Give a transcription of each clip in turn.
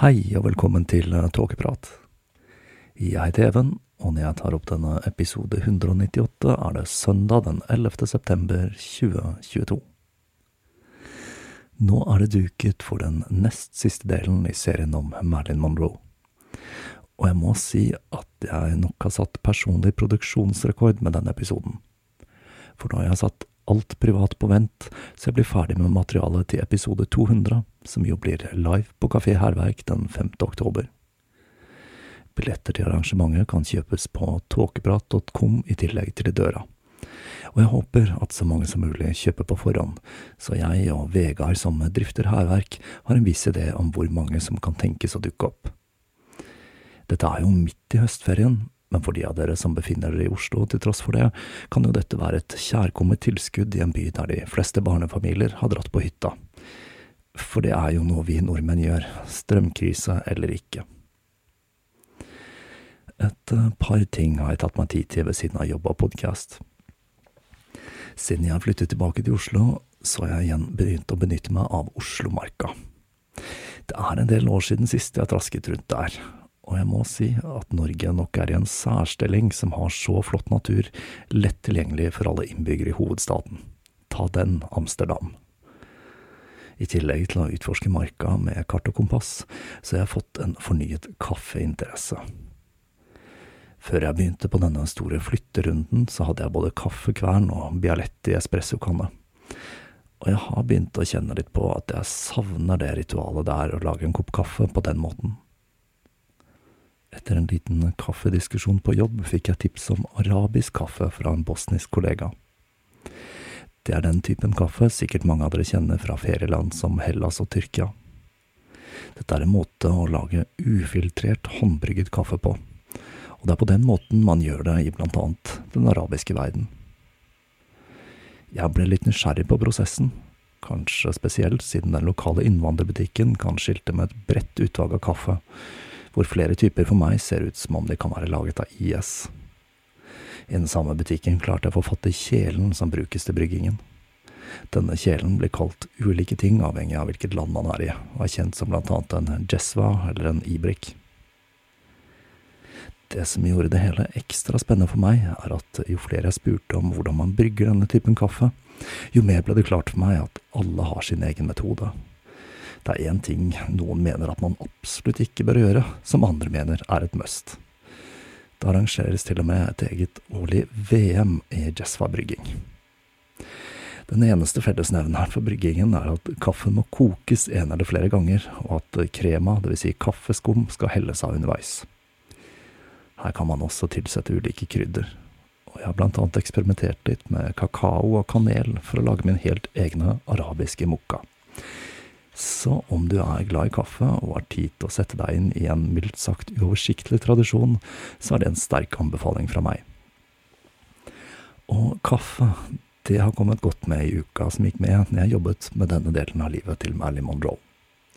Hei og velkommen til Tåkeprat. Jeg heter Even, og når jeg tar opp denne episode 198, er det søndag den 11. september 2022. Nå er det duket for den nest siste delen i serien om Marilyn Monroe. Og jeg må si at jeg nok har satt personlig produksjonsrekord med denne episoden. For nå har jeg satt alt privat på vent, så jeg blir ferdig med materialet til episode 200, som jo blir live på Kafé Herverk den 5. oktober. Billetter til arrangementet kan kjøpes på tåkeprat.com i tillegg til i døra. Og jeg håper at så mange som mulig kjøper på forhånd, så jeg og Vegard som drifter Herverk har en viss idé om hvor mange som kan tenkes å dukke opp. Dette er jo midt i høstferien, men for de av dere som befinner dere i Oslo til tross for det, kan jo dette være et kjærkomment tilskudd i en by der de fleste barnefamilier har dratt på hytta. For det er jo noe vi nordmenn gjør, strømkrise eller ikke. Et par ting har jeg tatt meg tid til ved siden av jobb og podkast. Siden jeg flyttet tilbake til Oslo, så har jeg igjen begynt å benytte meg av Oslomarka. Det er en del år siden sist jeg trasket rundt der, og jeg må si at Norge nok er i en særstilling som har så flott natur lett tilgjengelig for alle innbyggere i hovedstaden. Ta den, Amsterdam. I tillegg til å utforske marka med kart og kompass, så har jeg fått en fornyet kaffeinteresse. Før jeg begynte på denne store flytterunden, så hadde jeg både kaffekvern og Bialetti espressokanne. Og jeg har begynt å kjenne litt på at jeg savner det ritualet det er å lage en kopp kaffe på den måten. Etter en liten kaffediskusjon på jobb fikk jeg tips om arabisk kaffe fra en bosnisk kollega. Det er den typen kaffe sikkert mange av dere kjenner fra ferieland som Hellas og Tyrkia. Dette er en måte å lage ufiltrert håndbrygget kaffe på, og det er på den måten man gjør det i blant annet den arabiske verden. Jeg ble litt nysgjerrig på prosessen, kanskje spesielt siden den lokale innvandrerbutikken kan skilte med et bredt utvalg av kaffe, hvor flere typer for meg ser ut som om de kan være laget av IS. I den samme butikken klarte jeg å få fatt i kjelen som brukes til bryggingen. Denne kjelen blir kalt ulike ting avhengig av hvilket land man er i, og er kjent som blant annet en jesva eller en ibrik. Det som gjorde det hele ekstra spennende for meg, er at jo flere jeg spurte om hvordan man brygger denne typen kaffe, jo mer ble det klart for meg at alle har sin egen metode. Det er én ting noen mener at man absolutt ikke bør gjøre, som andre mener er et must. Det arrangeres til og med et eget årlig VM i jazzfabrygging. Den eneste fellesnevneren for bryggingen er at kaffen må kokes en eller flere ganger, og at krema, dvs. Si kaffeskum, skal helles av underveis. Her kan man også tilsette ulike krydder, og jeg har blant annet eksperimentert litt med kakao og kanel for å lage min helt egne arabiske mokka. Så om du er glad i kaffe og har tid til å sette deg inn i en mildt sagt uoversiktlig tradisjon, så er det en sterk anbefaling fra meg. Og kaffe, det har kommet godt med i uka som gikk med når jeg jobbet med denne delen av livet til Marilyn Monroe.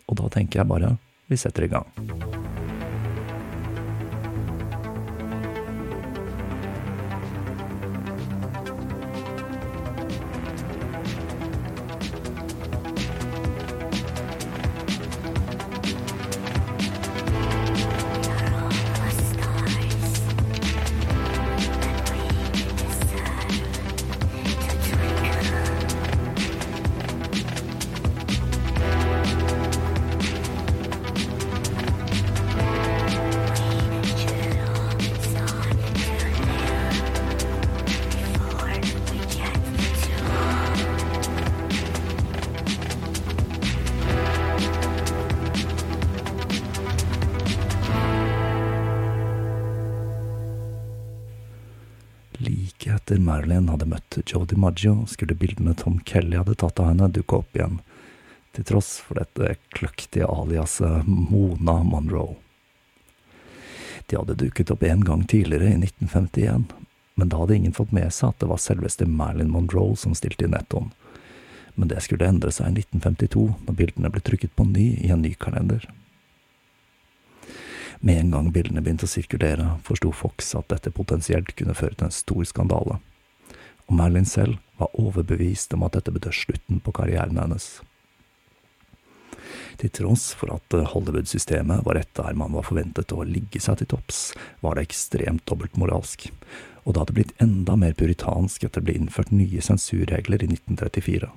Og da tenker jeg bare vi setter i gang. Joe skulle bildene Tom Kelly hadde tatt av henne, dukke opp igjen, til tross for dette kløktige aliaset Mona Monroe. De hadde dukket opp en gang tidligere, i 1951, men da hadde ingen fått med seg at det var selveste Marilyn Monroe som stilte i nettoen. Men det skulle endre seg i 1952, når bildene ble trykket på ny i en ny kalender. Med en gang bildene begynte å sirkulere, forsto Fox at dette potensielt kunne føre til en stor skandale, og Merlin selv var overbevist om at dette betød slutten på karrieren hennes. Til tross for at Hollywood-systemet var et der man var forventet å ligge seg til topps, var det ekstremt dobbeltmoralsk, og det hadde blitt enda mer puritansk etter det ble innført nye sensurregler i 1934.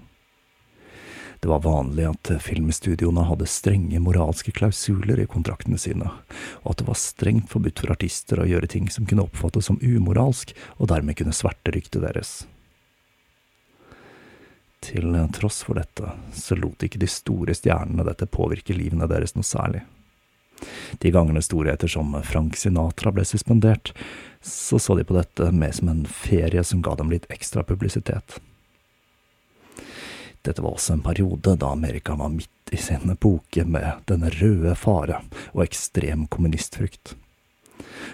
Det var vanlig at filmstudioene hadde strenge moralske klausuler i kontraktene sine, og at det var strengt forbudt for artister å gjøre ting som kunne oppfattes som umoralsk, og dermed kunne sverte ryktet deres. Til tross for dette, så lot ikke de store stjernene dette påvirke livene deres noe særlig. De gangene storheter som Frank Sinatra ble suspendert, så så de på dette mer som en ferie som ga dem litt ekstra publisitet. Dette var også en periode da Amerika var midt i sin epoke med denne røde fare og ekstrem kommunistfrykt.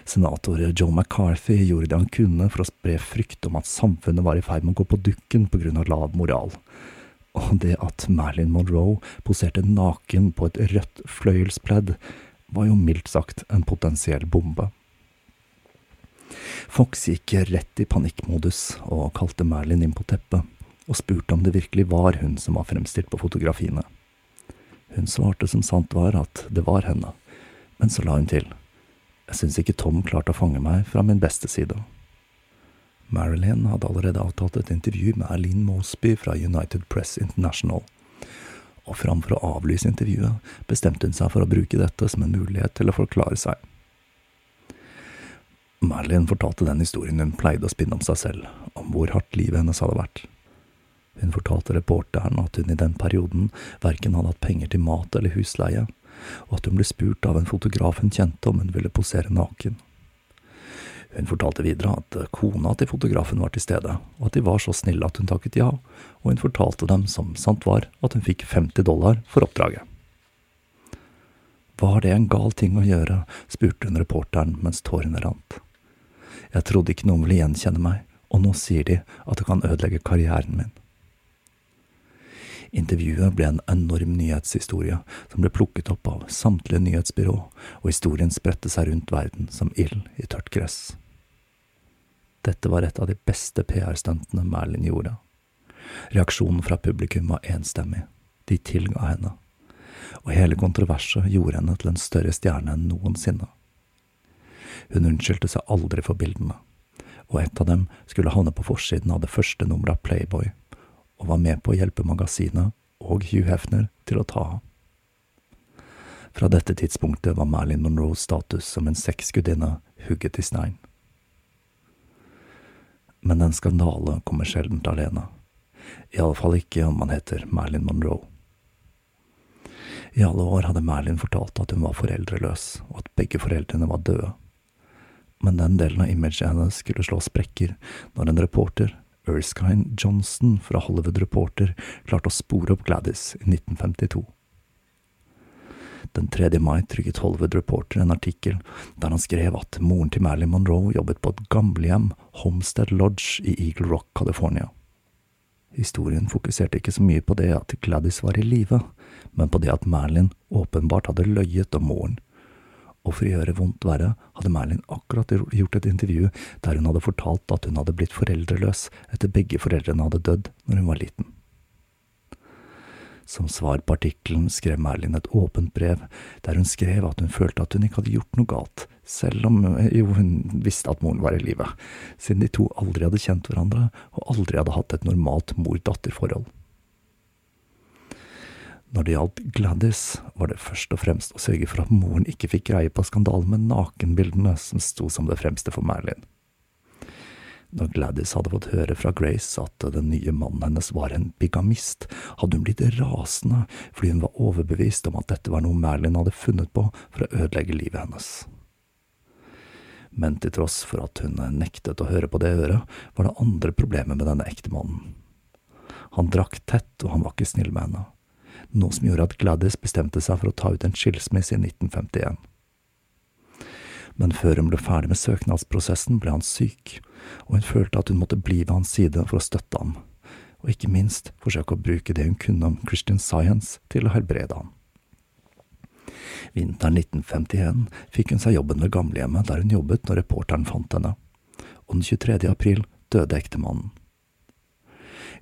Senator Joe McCarthy gjorde det han kunne for å spre frykt om at samfunnet var i ferd med å gå på dukken av lav moral. Og det at Marilyn Monroe poserte naken på et rødt fløyelspledd, var jo mildt sagt en potensiell bombe. Fox gikk rett i panikkmodus og kalte Marilyn inn på teppet og spurte om det virkelig var hun som var fremstilt på fotografiene. Hun svarte som sant var at det var henne, men så la hun til. Jeg syns ikke Tom klarte å fange meg fra min beste side. Marilyn hadde allerede avtalt et intervju med Erlin Mosby fra United Press International, og framfor å avlyse intervjuet bestemte hun seg for å bruke dette som en mulighet til å forklare seg. Marilyn fortalte den historien hun pleide å spinne om seg selv, om hvor hardt livet hennes hadde vært. Hun fortalte reporteren at hun i den perioden verken hadde hatt penger til mat eller husleie, og at hun ble spurt av en fotograf hun kjente om hun ville posere naken. Hun fortalte videre at kona til fotografen var til stede, og at de var så snille at hun takket ja, og hun fortalte dem, som sant var, at hun fikk 50 dollar for oppdraget. Var det en gal ting å gjøre, spurte hun reporteren mens tårene rant. Jeg trodde ikke noen ville gjenkjenne meg, og nå sier de at det kan ødelegge karrieren min. Intervjuet ble en enorm nyhetshistorie som ble plukket opp av samtlige nyhetsbyrå, og historien spredte seg rundt verden som ild i tørt gress. Dette var et av de beste PR-stuntene Merlin gjorde. Reaksjonen fra publikum var enstemmig, de tilga henne, og hele kontroverset gjorde henne til en større stjerne enn noensinne. Hun unnskyldte seg aldri for bildene, og et av dem skulle havne på forsiden av det første nummeret av Playboy, og var med på å hjelpe magasinet og Hugh Hefner til å ta av. Fra dette tidspunktet var Marilyn Monroes status som en sexgudinne hugget i stein. Men en skandale kommer sjelden alene, i alle fall ikke om man heter Marilyn Monroe. I alle år hadde Marilyn fortalt at hun var foreldreløs, og at begge foreldrene var døde. Men den delen av imaget hennes skulle slå sprekker når en reporter, Erskine Johnson fra Hollywood Reporter, klarte å spore opp Gladys i 1952. Den 3. mai trykket Hollywood Reporter en artikkel der han skrev at moren til Marilyn Monroe jobbet på et gamlehjem, Homestead Lodge i Eagle Rock, California. Historien fokuserte ikke så mye på det at Gladys var i live, men på det at Marilyn åpenbart hadde løyet om moren. Og for å gjøre vondt verre hadde Merlin akkurat gjort et intervju der hun hadde fortalt at hun hadde blitt foreldreløs etter begge foreldrene hadde dødd når hun var liten. Som svar på artikkelen skrev Merlin et åpent brev, der hun skrev at hun følte at hun ikke hadde gjort noe galt, selv om jo hun visste at moren var i live, siden de to aldri hadde kjent hverandre og aldri hadde hatt et normalt mor-datter-forhold. Når det gjaldt Gladys, var det først og fremst å sørge for at moren ikke fikk greie på skandalen med nakenbildene som sto som det fremste for Merlin. Når Gladys hadde fått høre fra Grace at den nye mannen hennes var en bigamist, hadde hun blitt rasende fordi hun var overbevist om at dette var noe Merlin hadde funnet på for å ødelegge livet hennes. Men til tross for at hun nektet å høre på det øret, var det andre problemer med denne ektemannen. Han drakk tett, og han var ikke snill med henne, noe som gjorde at Gladys bestemte seg for å ta ut en skilsmisse i 1951 men før hun ble ferdig med søknadsprosessen, ble han syk, og hun følte at hun måtte bli ved hans side for å støtte ham, og ikke minst forsøke å bruke det hun kunne om Christian Science til å helbrede ham. Vinteren 1951 fikk hun seg jobben ved gamlehjemmet der hun jobbet når reporteren fant henne, og den 23. april døde ektemannen.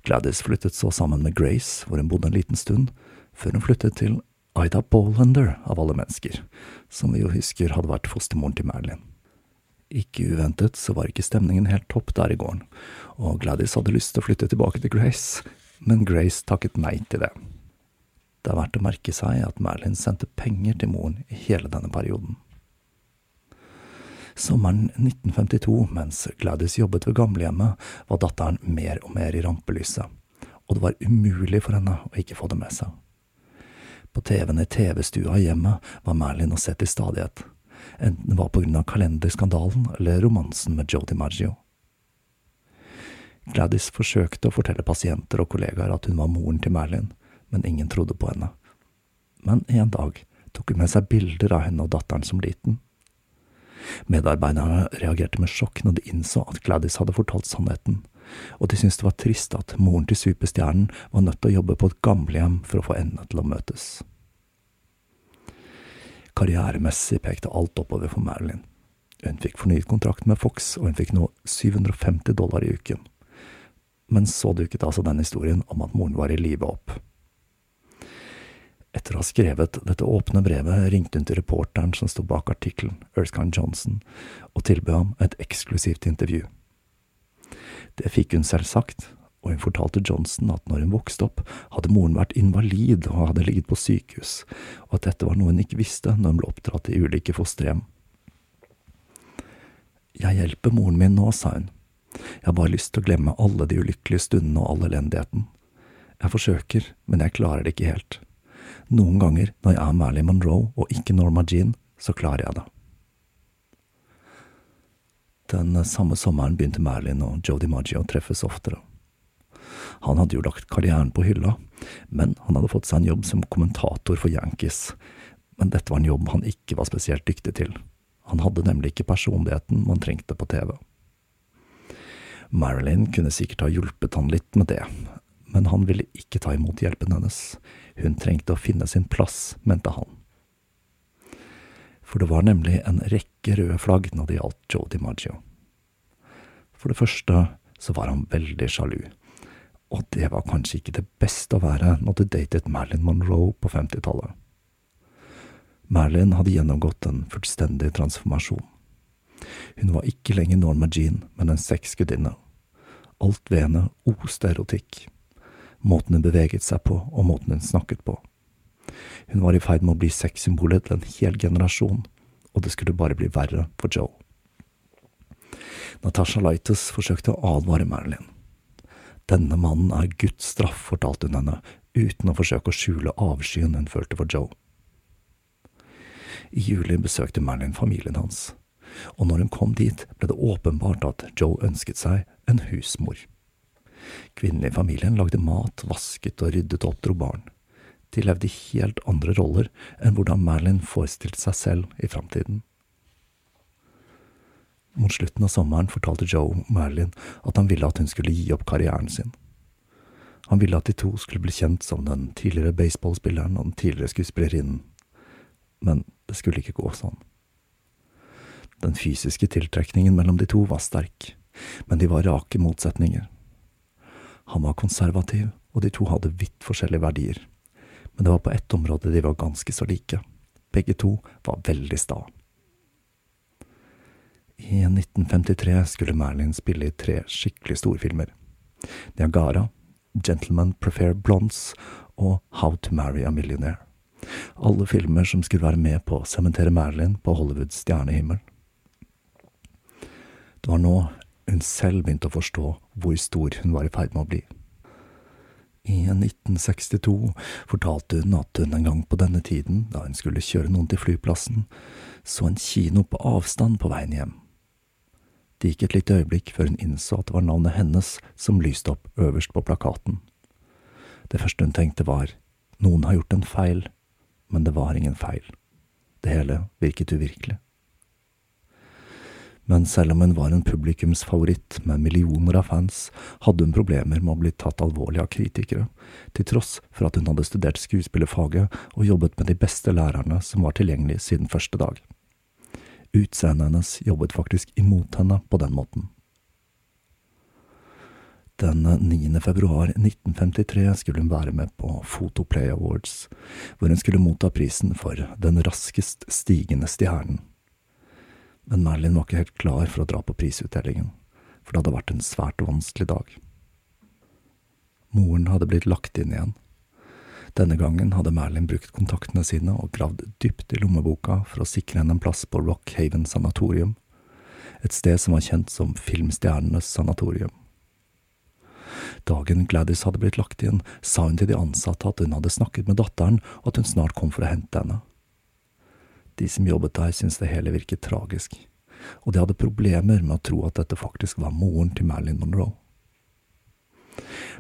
Gladys flyttet så sammen med Grace, hvor hun bodde en liten stund, før hun flyttet til Ida Bolander, av alle mennesker, som vi jo husker hadde vært fostermoren til Marilyn. Ikke uventet så var ikke stemningen helt topp der i gården, og Gladys hadde lyst til å flytte tilbake til Grace, men Grace takket nei til det. Det er verdt å merke seg at Marilyn sendte penger til moren i hele denne perioden. Sommeren 1952, mens Gladys jobbet ved gamlehjemmet, var datteren mer og mer i rampelyset, og det var umulig for henne å ikke få det med seg. På TV-en i TV-stua hjemme var Merlin å se til stadighet, enten det var på grunn av kalenderskandalen eller romansen med Joe DiMaggio. Gladys forsøkte å fortelle pasienter og kollegaer at hun var moren til Merlin, men ingen trodde på henne. Men en dag tok hun med seg bilder av henne og datteren som liten. Medarbeiderne reagerte med sjokk når de innså at Gladys hadde fortalt sannheten, og de syntes det var trist at moren til superstjernen var nødt til å jobbe på et gamlehjem for å få endene til å møtes. Karrieremessig pekte alt oppover for Marilyn. Hun fikk fornyet kontrakt med Fox, og hun fikk nå 750 dollar i uken. Men så dukket altså den historien om at moren var i live opp. Etter å ha skrevet dette åpne brevet ringte hun til reporteren som sto bak artikkelen, Erskine Johnson, og tilbød ham et eksklusivt intervju. Det fikk hun selvsagt, og hun fortalte Johnson at når hun vokste opp, hadde moren vært invalid og hadde ligget på sykehus, og at dette var noe hun ikke visste når hun ble oppdratt i ulike fosterhjem. Jeg hjelper moren min nå, sa hun. Jeg har bare lyst til å glemme alle de ulykkelige stundene og all elendigheten. Jeg forsøker, men jeg klarer det ikke helt. Noen ganger når jeg er Marilyn Monroe og ikke Norma Jean, så klarer jeg det. Den samme sommeren begynte Marilyn og Joe DiMaggio å treffes oftere. Han hadde jo lagt karrieren på hylla, men han hadde fått seg en jobb som kommentator for Yankees. Men dette var en jobb han ikke var spesielt dyktig til. Han hadde nemlig ikke personligheten man trengte på TV. Marilyn kunne sikkert ha hjulpet han litt med det, men han ville ikke ta imot hjelpen hennes. Hun trengte å finne sin plass, mente han. For det var nemlig en rekke røde flagg når det gjaldt Joe DiMaggio. For det første så var han veldig sjalu, og det var kanskje ikke det beste å være når du datet Marilyn Monroe på 50-tallet. Marilyn hadde gjennomgått en fullstendig transformasjon. Hun var ikke lenger Norma Jean, men en sexgudinne. Alt ved henne oste erotikk. Måten hun beveget seg på, og måten hun snakket på. Hun var i ferd med å bli sexsymbolet til en hel generasjon, og det skulle bare bli verre for Joe. Natasha Lightus forsøkte å advare Marilyn. Denne mannen er Guds straff, fortalte hun henne, uten å forsøke å skjule avskyen hun følte for Joe. I juli besøkte Marilyn familien hans, og når hun kom dit, ble det åpenbart at Joe ønsket seg en husmor. Kvinnen i familien lagde mat, vasket og ryddet opp, dro barn. De levde helt andre roller enn hvordan Marilyn forestilte seg selv i framtiden. Mot slutten av sommeren fortalte Joe Marilyn at han ville at hun skulle gi opp karrieren sin. Han ville at de to skulle bli kjent som den tidligere baseballspilleren og den tidligere skuespillerinnen, men det skulle ikke gå sånn. Den fysiske tiltrekningen mellom de to var sterk, men de var rake motsetninger. Han var konservativ, og de to hadde vidt forskjellige verdier men det var på ett område de var ganske så like. Begge to var veldig sta. I 1953 skulle Merlin spille i tre skikkelig storfilmer. Niagara, Gentlemen Prefer Blondes og How to Marry a Millionaire. Alle filmer som skulle være med på å sementere Marilyn på Hollywoods stjernehimmel. Det var nå hun selv begynte å forstå hvor stor hun var i ferd med å bli. I 1962 fortalte hun at hun en gang på denne tiden, da hun skulle kjøre noen til flyplassen, så en kino på avstand på veien hjem. Det gikk et lite øyeblikk før hun innså at det var navnet hennes som lyste opp øverst på plakaten. Det første hun tenkte var, noen har gjort en feil, men det var ingen feil. Det hele virket uvirkelig men selv om hun var en publikumsfavoritt med millioner av fans, hadde hun problemer med å bli tatt alvorlig av kritikere, til tross for at hun hadde studert skuespillerfaget og jobbet med de beste lærerne som var tilgjengelig siden første dag. Utseendet hennes jobbet faktisk imot henne på den måten. Den 9. februar 1953 skulle hun være med på Photoplay Awards, hvor hun skulle motta prisen for Den raskest stigende stjernen men Merlin var ikke helt klar for å dra på prisutdelingen, for det hadde vært en svært vanskelig dag. Moren hadde blitt lagt inn igjen. Denne gangen hadde Merlin brukt kontaktene sine og gravd dypt i lommeboka for å sikre henne en plass på Rock Haven sanatorium, et sted som var kjent som filmstjernenes sanatorium. Dagen Gladys hadde blitt lagt inn, sa hun til de ansatte at hun hadde snakket med datteren, og at hun snart kom for å hente henne. De som jobbet der, syntes det hele virket tragisk, og de hadde problemer med å tro at dette faktisk var moren til Marilyn Monroe.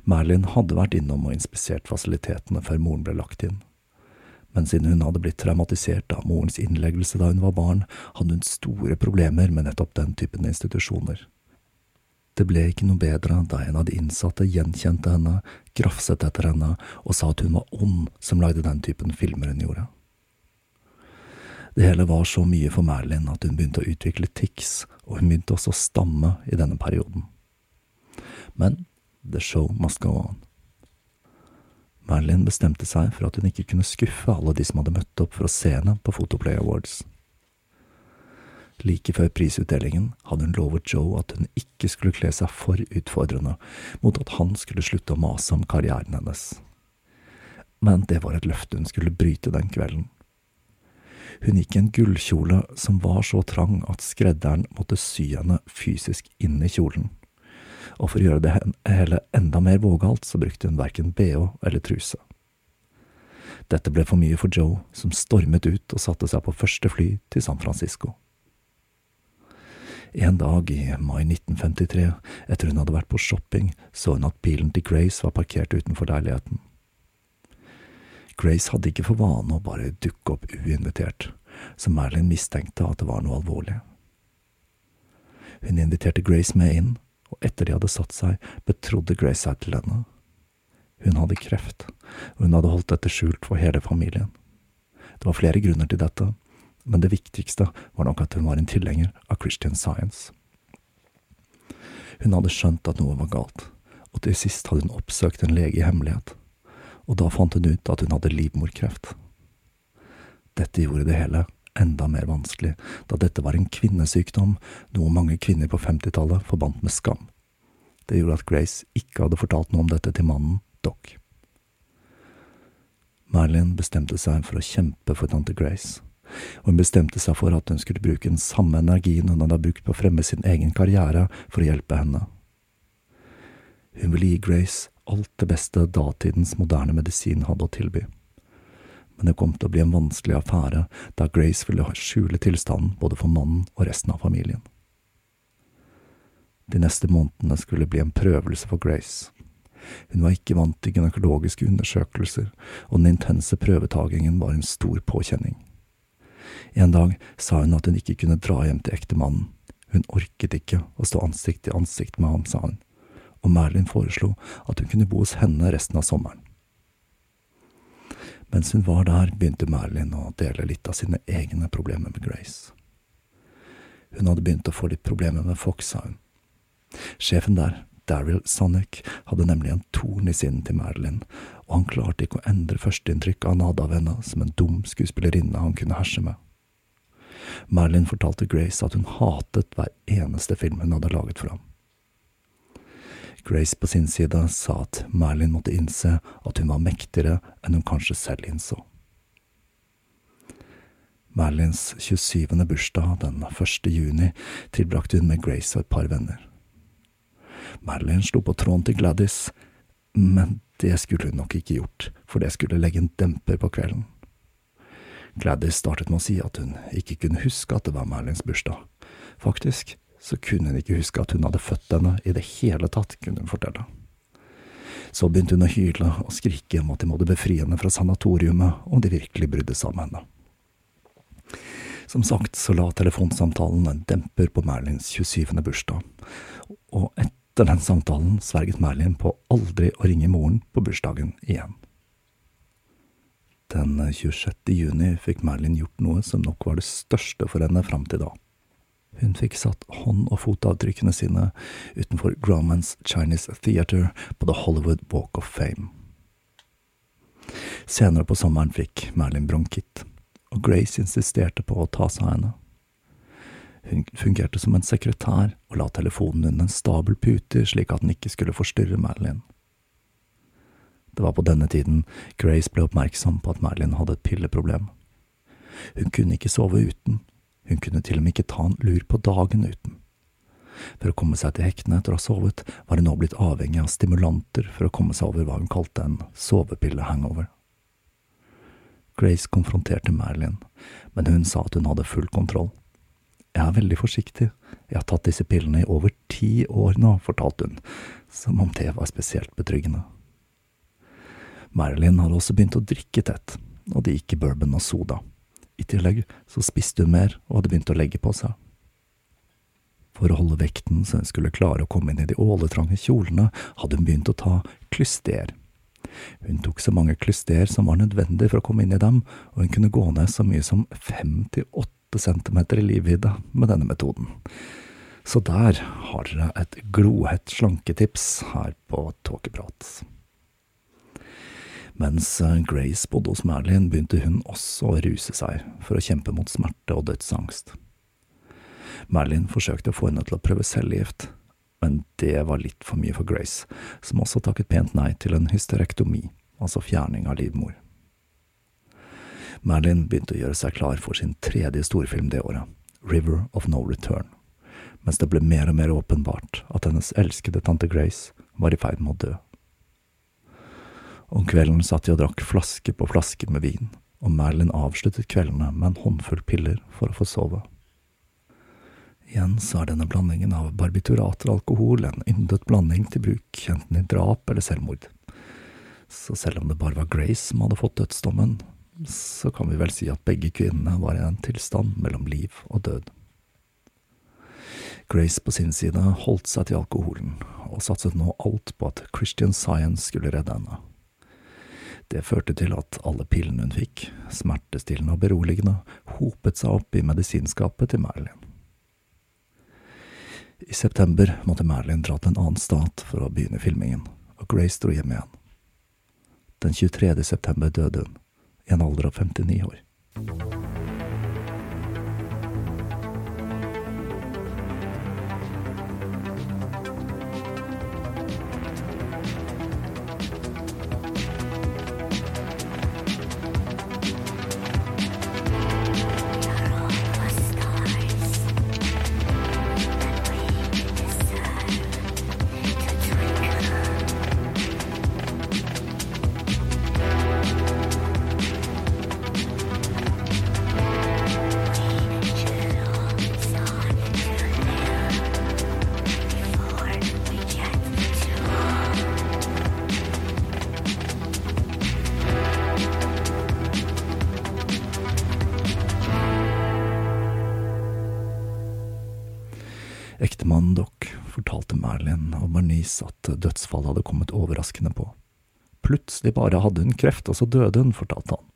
Marilyn hadde vært innom og inspisert fasilitetene før moren ble lagt inn, men siden hun hadde blitt traumatisert av morens innleggelse da hun var barn, hadde hun store problemer med nettopp den typen institusjoner. Det ble ikke noe bedre da en av de innsatte gjenkjente henne, grafset etter henne og sa at hun var ond som lagde den typen filmer hun gjorde. Det hele var så mye for Merlin at hun begynte å utvikle tics, og hun begynte også å stamme i denne perioden. Men the show must go on. Merlin bestemte seg for at hun ikke kunne skuffe alle de som hadde møtt opp for å se henne på Photoplay Awards. Like før prisutdelingen hadde hun lovet Joe at hun ikke skulle kle seg for utfordrende, mot at han skulle slutte å mase om karrieren hennes. Men det var et løfte hun skulle bryte den kvelden. Hun gikk i en gullkjole som var så trang at skredderen måtte sy henne fysisk inn i kjolen. Og for å gjøre det hele enda mer vågalt, så brukte hun verken bh eller truse. Dette ble for mye for Joe, som stormet ut og satte seg på første fly til San Francisco. En dag i mai 1953, etter hun hadde vært på shopping, så hun at bilen til Grace var parkert utenfor leiligheten. Grace hadde ikke for vane å bare dukke opp uinvitert, så Marilyn mistenkte at det var noe alvorlig. Hun inviterte Grace med inn, og etter de hadde satt seg, betrodde Grace seg til henne. Hun hadde kreft, og hun hadde holdt dette skjult for hele familien. Det var flere grunner til dette, men det viktigste var nok at hun var en tilhenger av Christian Science. Hun hadde skjønt at noe var galt, og til sist hadde hun oppsøkt en lege i hemmelighet, og da fant hun ut at hun hadde livmorkreft. Dette gjorde det hele enda mer vanskelig, da dette var en kvinnesykdom, noe mange kvinner på 50-tallet forbandt med skam. Det gjorde at Grace ikke hadde fortalt noe om dette til mannen, Doc. Marilyn bestemte seg for å kjempe for tante Grace, og hun bestemte seg for at hun skulle bruke den samme energien hun hadde brukt på å fremme sin egen karriere for å hjelpe henne. Hun ville gi Grace alt det beste datidens moderne medisin hadde å tilby. Men det kom til å bli en vanskelig affære, da Grace ville skjule tilstanden både for mannen og resten av familien. De neste månedene skulle bli en prøvelse for Grace. Hun var ikke vant til gynekologiske undersøkelser, og den intense prøvetagingen var en stor påkjenning. En dag sa hun at hun ikke kunne dra hjem til ektemannen. Hun orket ikke å stå ansikt til ansikt med ham, sa hun, og Merlin foreslo at hun kunne bo hos henne resten av sommeren. Mens hun var der, begynte Merlin å dele litt av sine egne problemer med Grace. Hun hadde begynt å få litt problemer med Fox, sa hun. Sjefen der, Daryl Sonic, hadde nemlig en torn i sinnet til Marilyn, og han klarte ikke å endre førsteinntrykket han hadde av henne som en dum skuespillerinne han kunne herse med. Marilyn fortalte Grace at hun hatet hver eneste film hun hadde laget for ham. Grace på sin side sa at Merlin måtte innse at hun var mektigere enn hun kanskje selv innså. Merlins 27. bursdag den 1. juni tilbrakte hun med Grace og et par venner. Merlin slo på tråden til Gladys, men det skulle hun nok ikke gjort, for det skulle legge en demper på kvelden. Gladys startet med å si at hun ikke kunne huske at det var Merlins bursdag. Faktisk så kunne hun ikke huske at hun hadde født henne i det hele tatt, kunne hun fortelle. Så begynte hun å hyle og skrike om at de måtte befri henne fra sanatoriumet om de virkelig brydde seg om henne. Som sagt så la telefonsamtalen en demper på Merlins 27. bursdag, og etter den samtalen sverget Merlin på aldri å ringe moren på bursdagen igjen. Den 26. juni fikk Merlin gjort noe som nok var det største for henne fram til da. Hun fikk satt hånd- og fotavtrykkene sine utenfor Grauman's Chinese Theater på The Hollywood Walk of Fame. Senere på sommeren fikk Merlin bronkitt, og Grace insisterte på å ta seg av henne. Hun fungerte som en sekretær og la telefonen under en stabel puter slik at den ikke skulle forstyrre Merlin. Det var på denne tiden Grace ble oppmerksom på at Merlin hadde et pilleproblem. Hun kunne ikke sove uten, hun kunne til og med ikke ta en lur på dagen uten. For å komme seg til hektene etter å ha sovet, var hun nå blitt avhengig av stimulanter for å komme seg over hva hun kalte en sovepille-hangover. Grace konfronterte Marilyn, men hun sa at hun hadde full kontroll. Jeg er veldig forsiktig, jeg har tatt disse pillene i over ti år nå, fortalte hun, som om det var spesielt betryggende. Marilyn hadde også begynt å drikke tett, og det gikk i bourbon og soda. I tillegg så spiste hun mer og hadde begynt å legge på seg. For å holde vekten så hun skulle klare å komme inn i de åletrange kjolene, hadde hun begynt å ta klyster. Hun tok så mange klyster som var nødvendig for å komme inn i dem, og hun kunne gå ned så mye som fem til åtte centimeter i livvidde med denne metoden. Så der har dere et glohett slanketips her på Tåkeprat. Mens eh, Grace bodde hos Merlin, begynte hun også å ruse seg for å kjempe mot smerte og dødsangst. Merlin forsøkte å få henne til å prøve cellegift, men det var litt for mye for Grace, som også takket pent nei til en hysterektomi, altså fjerning av livmor. Merlin begynte å gjøre seg klar for sin tredje storfilm det året, River of No Return, mens det ble mer og mer åpenbart at hennes elskede tante Grace var i ferd med å dø. Om kvelden satt de og drakk flaske på flaske med vin, og Merlin avsluttet kveldene med en håndfull piller for å få sove. Igjen så er denne blandingen av barbiturater og alkohol en yndet blanding til bruk enten i drap eller selvmord. Så selv om det bare var Grace som hadde fått dødsdommen, så kan vi vel si at begge kvinnene var i en tilstand mellom liv og død. Grace på sin side holdt seg til alkoholen, og satset nå alt på at Christian Science skulle redde henne. Det førte til at alle pillene hun fikk, smertestillende og beroligende, hopet seg opp i medisinskapet til Marilyn. I september måtte Marilyn dra til en annen stat for å begynne filmingen, og Grace dro hjem igjen. Den 23. september døde hun, i en alder av 59 år. Kreft, og så døde hun, fortalte han.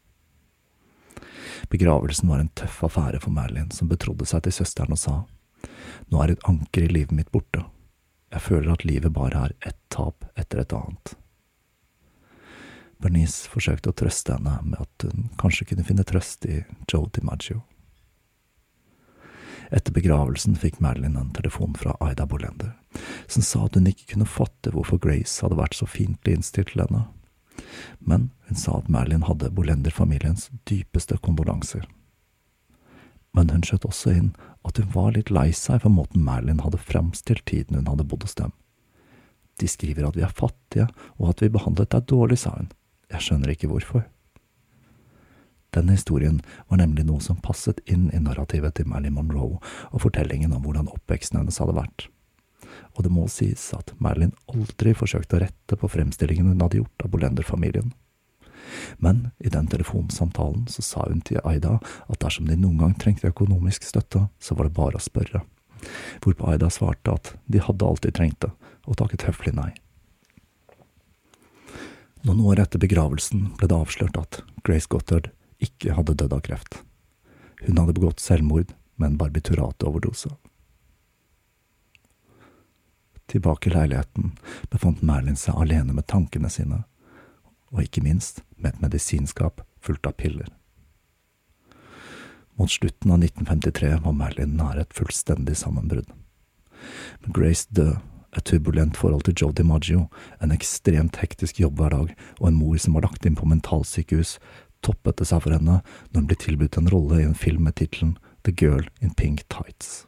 Begravelsen var en tøff affære for Merlin, som betrodde seg til søsteren og sa, Nå er et anker i livet mitt borte. Jeg føler at livet bare er ett tap etter et annet. Bernice forsøkte å trøste henne med at hun kanskje kunne finne trøst i Joe DiMaggio. Etter begravelsen fikk Madeline en telefon fra Aida Bolender, som sa at hun ikke kunne fatte hvorfor Grace hadde vært så fiendtlig innstilt til henne. Men hun sa at Merlin hadde Bolender-familiens dypeste kondolanser. Men hun skjøt også inn at hun var litt lei seg for måten Merlin hadde fremstilt tiden hun hadde bodd hos dem. De skriver at vi er fattige, og at vi behandlet deg dårlig, sa hun. Jeg skjønner ikke hvorfor. Denne historien var nemlig noe som passet inn i narrativet til Marilyn Monroe og fortellingen om hvordan oppveksten hennes hadde vært. Og det må sies at Marilyn aldri forsøkte å rette på fremstillingen hun hadde gjort av Bolender-familien. Men i den telefonsamtalen så sa hun til Aida at dersom de noen gang trengte økonomisk støtte, så var det bare å spørre. Hvorpå Aida svarte at de hadde alltid trengt det, og takket høflig nei. Noen år etter begravelsen ble det avslørt at Grace Gothard ikke hadde dødd av kreft. Hun hadde begått selvmord med en barbiturat-overdose. Tilbake i leiligheten befant Merlin seg alene med tankene sine, og ikke minst med et medisinskap fullt av piller. Mot slutten av 1953 var Merlin nær et fullstendig sammenbrudd. Med Grace død, et turbulent forhold til Joe DiMaggio, en ekstremt hektisk jobbhverdag og en mor som var lagt inn på mentalsykehus, toppet det seg for henne når hun ble tilbudt en rolle i en film med tittelen The Girl in Pink Tights.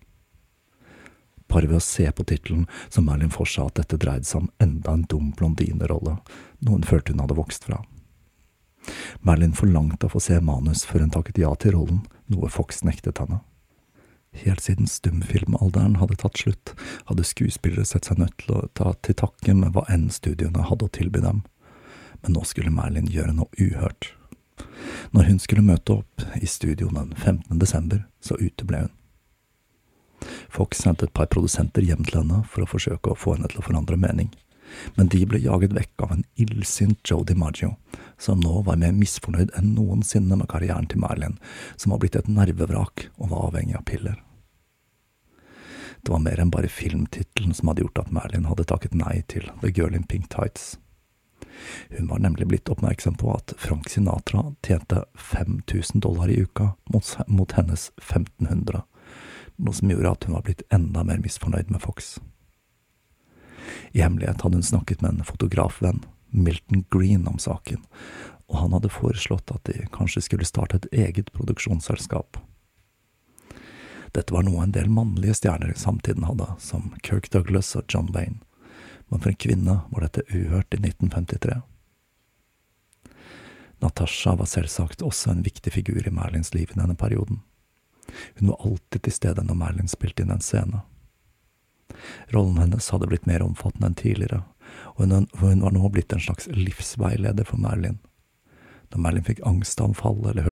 Bare ved å se på tittelen så Merlin for seg at dette dreide seg om enda en dum blondinerolle, noe hun følte hun hadde vokst fra. Merlin forlangte å få se manus før hun takket ja til rollen, noe Fox nektet henne. Helt siden stumfilmalderen hadde tatt slutt, hadde skuespillere sett seg nødt til å ta til takke med hva enn studiene hadde å tilby dem, men nå skulle Merlin gjøre noe uhørt. Når hun skulle møte opp i studio den 15. desember, så uteble hun. Fox sendte et par produsenter hjem til henne for å forsøke å få henne til å forandre mening, men de ble jaget vekk av en illsint Joe DiMaggio, som nå var mer misfornøyd enn noensinne med karrieren til Marilyn, som var blitt et nervevrak og var avhengig av piller. Det var mer enn bare filmtittelen som hadde gjort at Marilyn hadde takket nei til The Girl in Pink Tights. Hun var nemlig blitt oppmerksom på at Frank Sinatra tjente 5000 dollar i uka mot hennes 1500 noe som gjorde at hun var blitt enda mer misfornøyd med Fox. I hemmelighet hadde hun snakket med en fotografvenn, Milton Green, om saken, og han hadde foreslått at de kanskje skulle starte et eget produksjonsselskap. Dette var noe en del mannlige stjerner i samtiden hadde, som Kirk Douglas og John Wayne, men for en kvinne var dette uhørt i 1953. Natasha var selvsagt også en viktig figur i Merlins liv i denne perioden. Hun var alltid til stede når Merlin spilte inn en scene. Rollen hennes hadde blitt mer omfattende enn tidligere, og hun, var nå blitt en slags livsveileder for Merlin. Når Merlin fikk angstanfall eller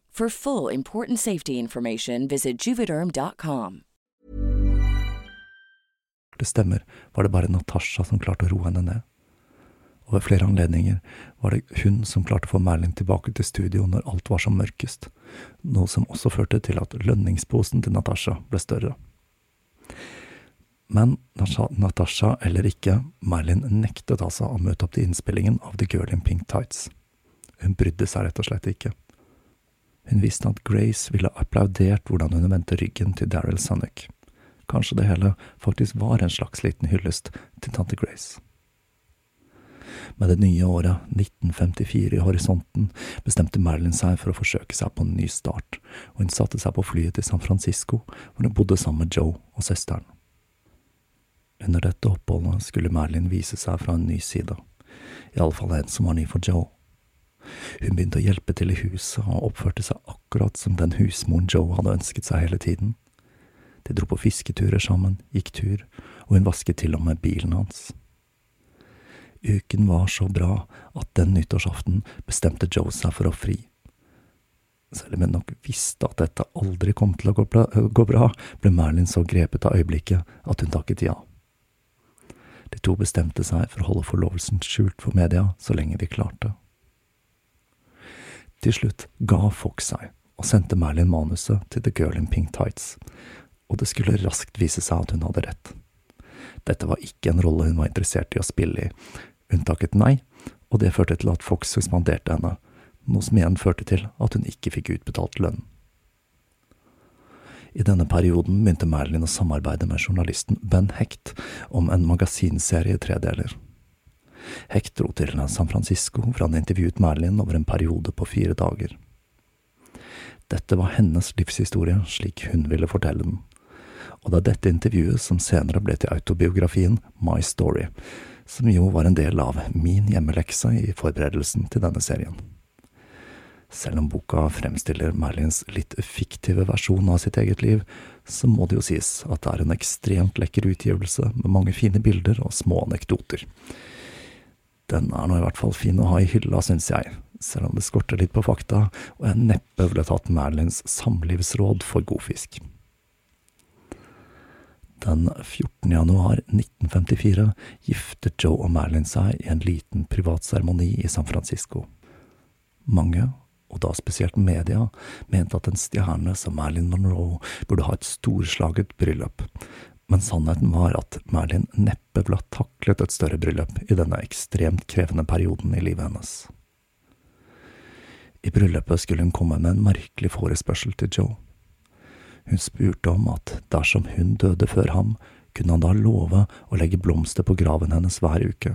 For full important safety information, visit juvederm.com. det stemmer, var det bare Natasha som klarte å roe henne ned. Og ved flere anledninger var det hun som klarte å få Merlin tilbake til studio når alt var som mørkest, noe som også førte til at lønningsposen til Natasha ble større. Men Natasha eller ikke, Merlin nektet altså å møte opp til innspillingen av The Girl in Pink Tights. Hun brydde seg rett og slett ikke. Hun visste at Grace ville applaudert hvordan hun vendte ryggen til Daryl Sunnock. Kanskje det hele faktisk var en slags liten hyllest til tante Grace. Med det nye året, 1954, i horisonten, bestemte Marilyn seg for å forsøke seg på en ny start, og hun satte seg på flyet til San Francisco, hvor hun bodde sammen med Joe og søsteren. Under dette oppholdet skulle Marilyn vise seg fra en ny side, iallfall en som var ny for Joe. Hun begynte å hjelpe til i huset og oppførte seg akkurat som den husmoren Joe hadde ønsket seg hele tiden. De dro på fisketurer sammen, gikk tur, og hun vasket til og med bilen hans. Uken var så bra at den nyttårsaften bestemte Joe seg for å fri. Selv om hun nok visste at dette aldri kom til å gå bra, ble Merlin så grepet av øyeblikket at hun takket ja. De to bestemte seg for å holde forlovelsen skjult for media så lenge de klarte. Til slutt ga Fox seg og sendte Merlin manuset til The Girl in Pink Tights, og det skulle raskt vise seg at hun hadde rett. Dette var ikke en rolle hun var interessert i å spille i, hun takket nei, og det førte til at Fox suspenderte henne, noe som igjen førte til at hun ikke fikk utbetalt lønn. I denne perioden begynte Marilyn å samarbeide med journalisten Ben Hecht om en magasinserie i tre Hecht dro til San Francisco hvor han intervjuet Merlin over en periode på fire dager. Dette var hennes livshistorie slik hun ville fortelle den, og det er dette intervjuet som senere ble til autobiografien My Story, som jo var en del av min hjemmelekse i forberedelsen til denne serien. Selv om boka fremstiller Merlins litt fiktive versjon av sitt eget liv, så må det jo sies at det er en ekstremt lekker utgivelse med mange fine bilder og små anekdoter. Den er nå i hvert fall fin å ha i hylla, syns jeg, selv om det skorter litt på fakta, og jeg neppe ville tatt Merlins samlivsråd for god fisk. Den 14. januar 1954 giftet Joe og Merlin seg i en liten privat seremoni i San Francisco. Mange, og da spesielt media, mente at en stjerne som Marilyn Monroe burde ha et storslaget bryllup, men sannheten var at Merlin neppe ville ha taklet et større bryllup i denne ekstremt krevende perioden i livet hennes. I bryllupet skulle hun komme med en merkelig forespørsel til Joe. Hun spurte om at dersom hun døde før ham, kunne han da love å legge blomster på graven hennes hver uke.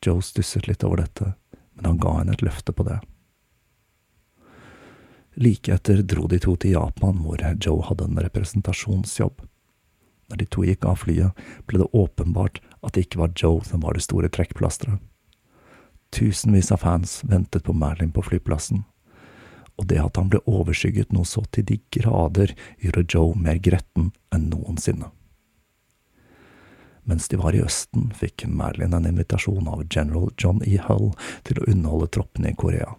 Joe stusset litt over dette, men han ga henne et løfte på det. Like etter dro de to til Japan, hvor Joe hadde en representasjonsjobb. Når de to gikk av flyet, ble det åpenbart at det ikke var Joe som var det store trekkplasteret. Tusenvis av fans ventet på Merlin på flyplassen, og det at han ble overskygget noe så til de grader, gjorde Joe mer gretten enn noensinne. Mens de var i Østen, fikk Marilyn en invitasjon av general John E. Hull til å underholde troppene i Korea.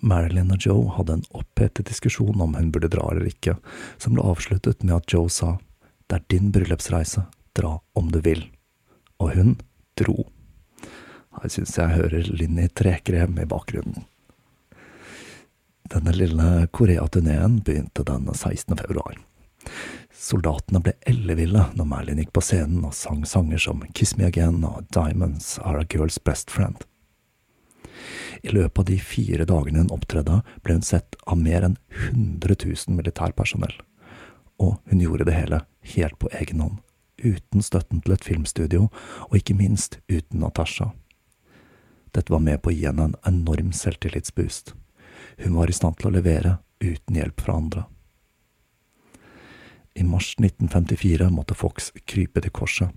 Marilyn og Joe hadde en opphetet diskusjon om hun burde dra eller ikke, som ble avsluttet med at Joe sa det er din bryllupsreise, dra om du vil. Og hun dro. Her syns jeg hører Linni Trekrem i bakgrunnen. Denne lille Korea-turneen begynte den 16. februar. Soldatene ble elleville når Merlin gikk på scenen og sang sanger som Kiss Me Again og Diamonds Are a Girl's Best Friend. I løpet av de fire dagene hun opptredde, ble hun sett av mer enn 100 000 militærpersonell. Og hun gjorde det hele helt på egen hånd, uten støtten til et filmstudio, og ikke minst uten Natasha. Dette var med på å gi henne en enorm selvtillitsboost. Hun var i stand til å levere uten hjelp fra andre. I mars 1954 måtte Fox krype til korset,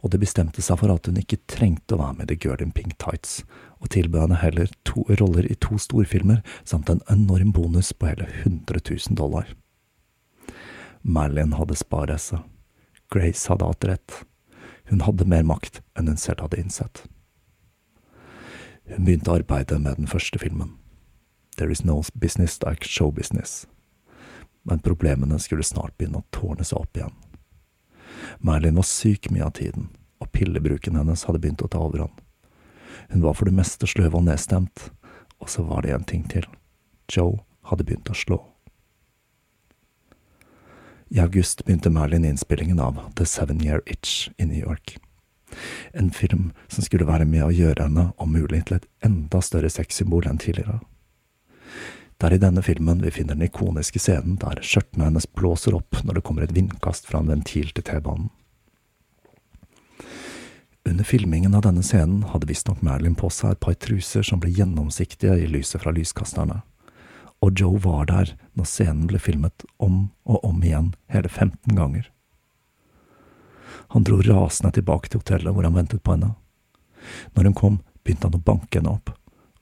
og det bestemte seg for at hun ikke trengte å være med i Girl in Pink Tights, og tilbød henne heller to roller i to storfilmer samt en enorm bonus på hele 100 000 dollar. Marilyn hadde sparesse. Grace hadde hatt rett. Hun hadde mer makt enn hun selv hadde innsett. Hun begynte arbeidet med den første filmen. There is no business like show business. Men problemene skulle snart begynne å tårne seg opp igjen. Marilyn var syk mye av tiden, og pillebruken hennes hadde begynt å ta overhånd. Hun var for det meste sløv og nedstemt, og så var det en ting til. Joe hadde begynt å slå. I august begynte Merlin innspillingen av The Seven Year Itch i New York. En film som skulle være med å gjøre henne om mulig til et enda større sexsymbol enn tidligere. Det er i denne filmen vi finner den ikoniske scenen der skjørtene hennes blåser opp når det kommer et vindkast fra en ventil til T-banen. Under filmingen av denne scenen hadde visstnok Merlin på seg et par truser som ble gjennomsiktige i lyset fra lyskasterne, og Joe var der når scenen ble filmet om og om igjen hele 15 ganger. Han dro rasende tilbake til hotellet hvor han ventet på henne. Når hun kom, begynte han å banke henne opp,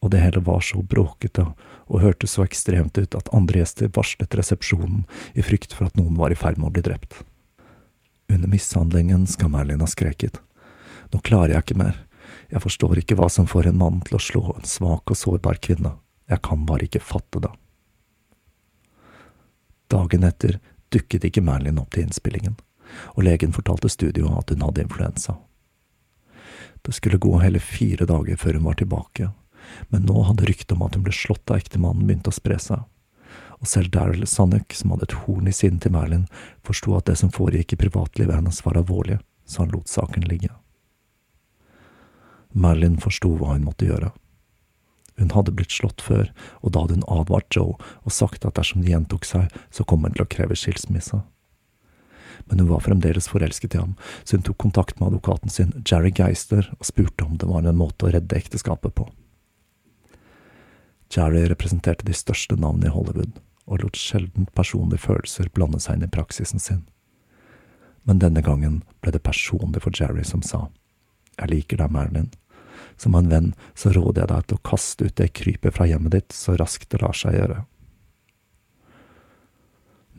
og det hele var så bråkete og hørtes så ekstremt ut at andre gjester varslet resepsjonen i frykt for at noen var i ferd med å bli drept. Under mishandlingen skal Merlin ha skreket. Nå klarer jeg ikke mer, jeg forstår ikke hva som får en mann til å slå en svak og sårbar kvinne, jeg kan bare ikke fatte det. Dagen etter dukket ikke Merlin opp til innspillingen, og legen fortalte studioet at hun hadde influensa. Det skulle gå hele fire dager før hun var tilbake, men nå hadde ryktet om at hun ble slått av ektemannen begynt å spre seg. Og selv Daryl Sanuk, som hadde et horn i siden til Merlin, forsto at det som foregikk i privatlivet hennes var alvorlig, så han lot saken ligge. Merlin forsto hva hun måtte gjøre. Hun hadde blitt slått før, og da hadde hun advart Joe og sagt at dersom det gjentok seg, så kom hun til å kreve skilsmisse. Men hun var fremdeles forelsket i ham, så hun tok kontakt med advokaten sin, Jerry Geister, og spurte om det var en måte å redde ekteskapet på. Jerry representerte de største navnene i Hollywood, og lot sjelden personlige følelser blande seg inn i praksisen sin. Men denne gangen ble det personlig for Jerry som sa, Jeg liker deg, Marilyn. Som en venn så råder jeg deg til å kaste ut det krypet fra hjemmet ditt så raskt det lar seg gjøre.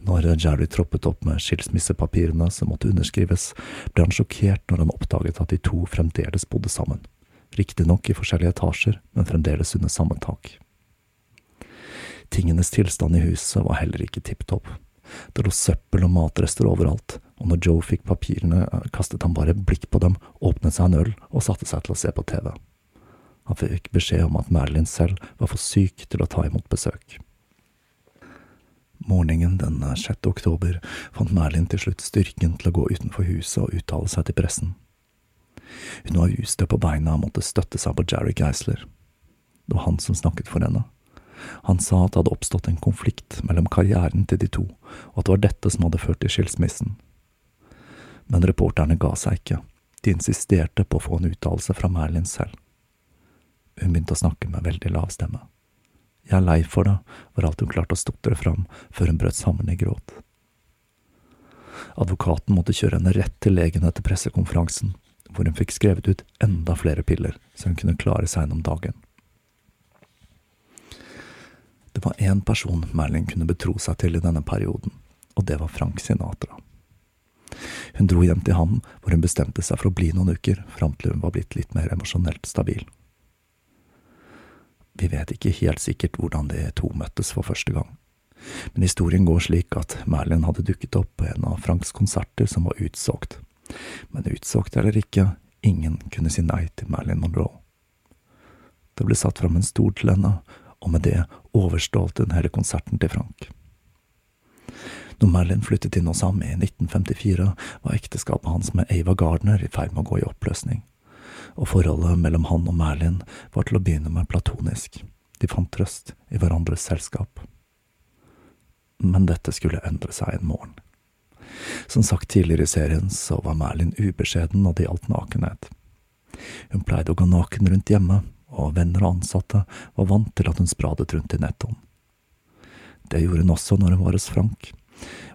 Når Jerry troppet opp med skilsmissepapirene som måtte underskrives, ble han sjokkert når han oppdaget at de to fremdeles bodde sammen, riktignok i forskjellige etasjer, men fremdeles under samme tak. Tingenes tilstand i huset var heller ikke tipp topp. Det lå søppel og matrester overalt, og når Joe fikk papirene, kastet han bare et blikk på dem, åpnet seg en øl og satte seg til å se på TV. Han fikk beskjed om at Marilyn selv var for syk til å ta imot besøk. Morgenen den 6. oktober fant Merlin til slutt styrken til å gå utenfor huset og uttale seg til pressen. Hun var ustø på beina og måtte støtte seg på Jerry Geisler. Det var han som snakket for henne. Han sa at det hadde oppstått en konflikt mellom karrieren til de to, og at det var dette som hadde ført til skilsmissen. Men reporterne ga seg ikke, de insisterte på å få en uttalelse fra Merlin selv. Hun begynte å snakke med veldig lav stemme. Jeg er lei for det, var alt hun klarte å stotre fram før hun brøt sammen i gråt. Advokaten måtte kjøre henne rett til legen etter pressekonferansen, hvor hun fikk skrevet ut enda flere piller så hun kunne klare seg gjennom dagen. Det var én person Merlin kunne betro seg til i denne perioden, og det var Frank Sinatra. Hun dro hjem til ham, hvor hun bestemte seg for å bli noen uker, fram til hun var blitt litt mer emosjonelt stabil. Vi vet ikke helt sikkert hvordan de to møttes for første gang, men historien går slik at Merlin hadde dukket opp på en av Franks konserter som var utsolgt. Men utsolgt eller ikke, ingen kunne si nei til Merlin Monroe. Det ble satt fram en stol til henne, og med det overstålte hun hele konserten til Frank. Når Merlin flyttet inn hos ham i 1954, var ekteskapet hans med Ava Gardner i ferd med å gå i oppløsning, og forholdet mellom han og Merlin var til å begynne med platonisk, de fant trøst i hverandres selskap. Men dette skulle endre seg en morgen. Som sagt tidligere i serien, så var Merlin ubeskjeden når det gjaldt nakenhet. Hun pleide å gå naken rundt hjemme, og venner og ansatte var vant til at hun spradet rundt i nettoen. Det gjorde hun også når hun var hos Frank,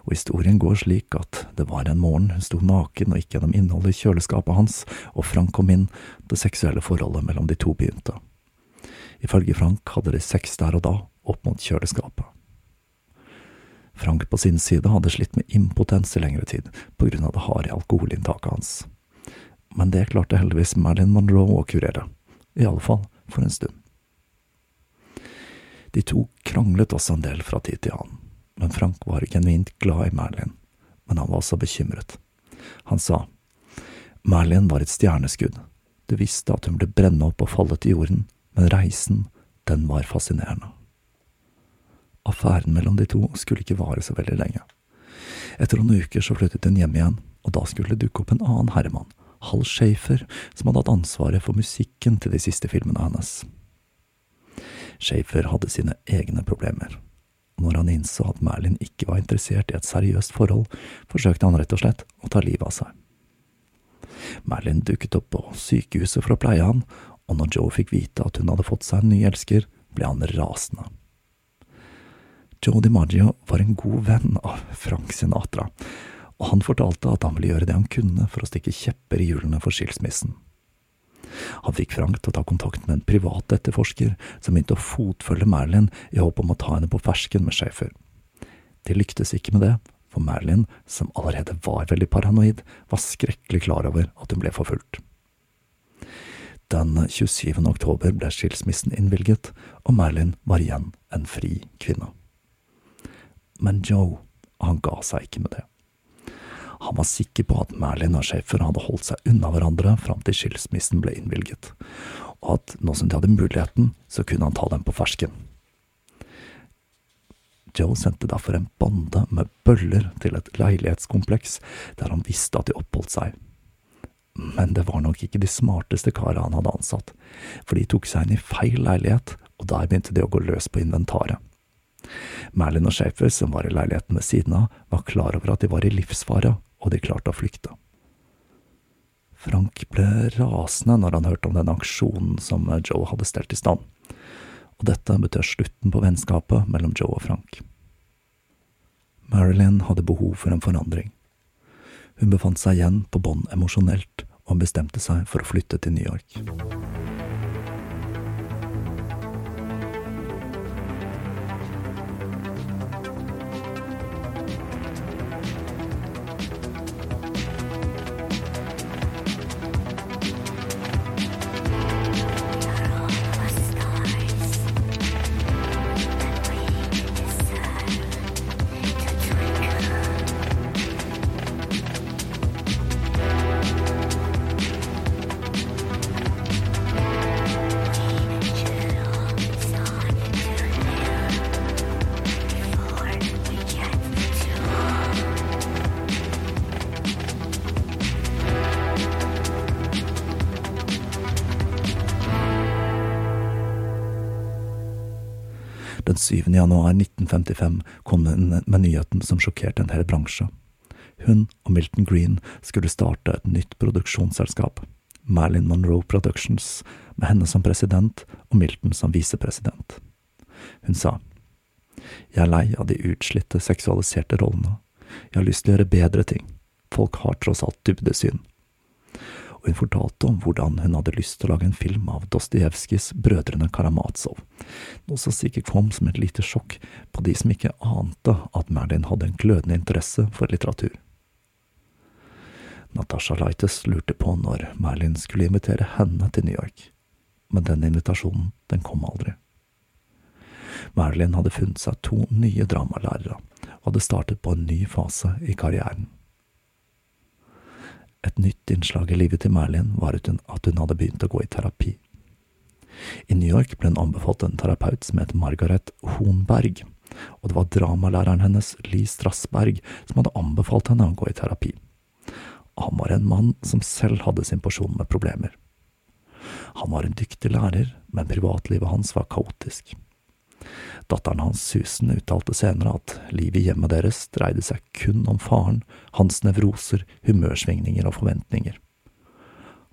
og historien går slik at det var en morgen hun sto naken og gikk gjennom innholdet i kjøleskapet hans, og Frank kom inn, det seksuelle forholdet mellom de to begynte. Ifølge Frank hadde de sex der og da, opp mot kjøleskapet. Frank på sin side hadde slitt med impotens i lengre tid på grunn av det harde alkoholinntaket hans. Men det klarte heldigvis Marilyn Monroe å kurere, i alle fall for en stund. De to kranglet også en del fra tid til annen, Frank var genuint glad i Merlin, men han var også bekymret. Han sa, Merlin var et stjerneskudd, du visste at hun ble brenne opp og falle til jorden, men reisen, den var fascinerende. Affæren mellom de to skulle ikke vare så veldig lenge. Etter noen uker så flyttet hun hjem igjen, og da skulle det dukke opp en annen herremann, Hal Shafer, som hadde hatt ansvaret for musikken til de siste filmene hennes. Shafer hadde sine egne problemer, når han innså at Merlin ikke var interessert i et seriøst forhold, forsøkte han rett og slett å ta livet av seg. Merlin dukket opp på sykehuset for å pleie han, og når Joe fikk vite at hun hadde fått seg en ny elsker, ble han rasende. Joe DiMaggio var en god venn av Frank Sinatra, og han fortalte at han ville gjøre det han kunne for å stikke kjepper i hjulene for skilsmissen. Han fikk Frank til å ta kontakt med en privat etterforsker som begynte å fotfølge Marilyn i håp om å ta henne på fersken med Schaefer. De lyktes ikke med det, for Marilyn, som allerede var veldig paranoid, var skrekkelig klar over at hun ble forfulgt. Den 27. oktober ble skilsmissen innvilget, og Marilyn var igjen en fri kvinne. Men Joe, han ga seg ikke med det. Han var sikker på at Merlin og Schaefer hadde holdt seg unna hverandre fram til skilsmissen ble innvilget, og at nå som de hadde muligheten, så kunne han ta dem på fersken. Joe sendte derfor en bande med bøller til et leilighetskompleks der han visste at de oppholdt seg. Men det var nok ikke de smarteste karene han hadde ansatt, for de tok seg inn i feil leilighet, og der begynte de å gå løs på inventaret. Merlin og Schaefer, som var i leiligheten ved siden av, var klar over at de var i livsfare, og de klarte å flykte. Frank ble rasende når han hørte om denne aksjonen som Joe hadde stelt i stand, og dette betød slutten på vennskapet mellom Joe og Frank. Marilyn hadde behov for en forandring. Hun befant seg igjen på bånn emosjonelt, og bestemte seg for å flytte til New York. Den 7. 1955 kom hun med nyheten som sjokkerte en hel bransje. Hun og Milton Green skulle starte et nytt produksjonsselskap, Marilyn Monroe Productions, med henne som president og Milton som visepresident. Hun sa, Jeg er lei av de utslitte, seksualiserte rollene. Jeg har lyst til å gjøre bedre ting. Folk har tross alt dybdesyn. Og hun fortalte om hvordan hun hadde lyst til å lage en film av Dostojevskijs Brødrene Karamazov, noe som sikkert kom som et lite sjokk på de som ikke ante at Merlin hadde en glødende interesse for litteratur. Natasha Lightes lurte på når Merlin skulle invitere henne til New York, men den invitasjonen, den kom aldri. Merlin hadde funnet seg to nye dramalærere og hadde startet på en ny fase i karrieren. Et nytt innslag i livet til Merlin var at hun, at hun hadde begynt å gå i terapi. I New York ble hun anbefalt en terapeut som het Margaret Hornberg, og det var dramalæreren hennes, Lee Strassberg, som hadde anbefalt henne å gå i terapi. Han var en mann som selv hadde sin porsjon med problemer. Han var en dyktig lærer, men privatlivet hans var kaotisk. Datteren hans Susan uttalte senere at livet i hjemmet deres dreide seg kun om faren, hans nevroser, humørsvingninger og forventninger.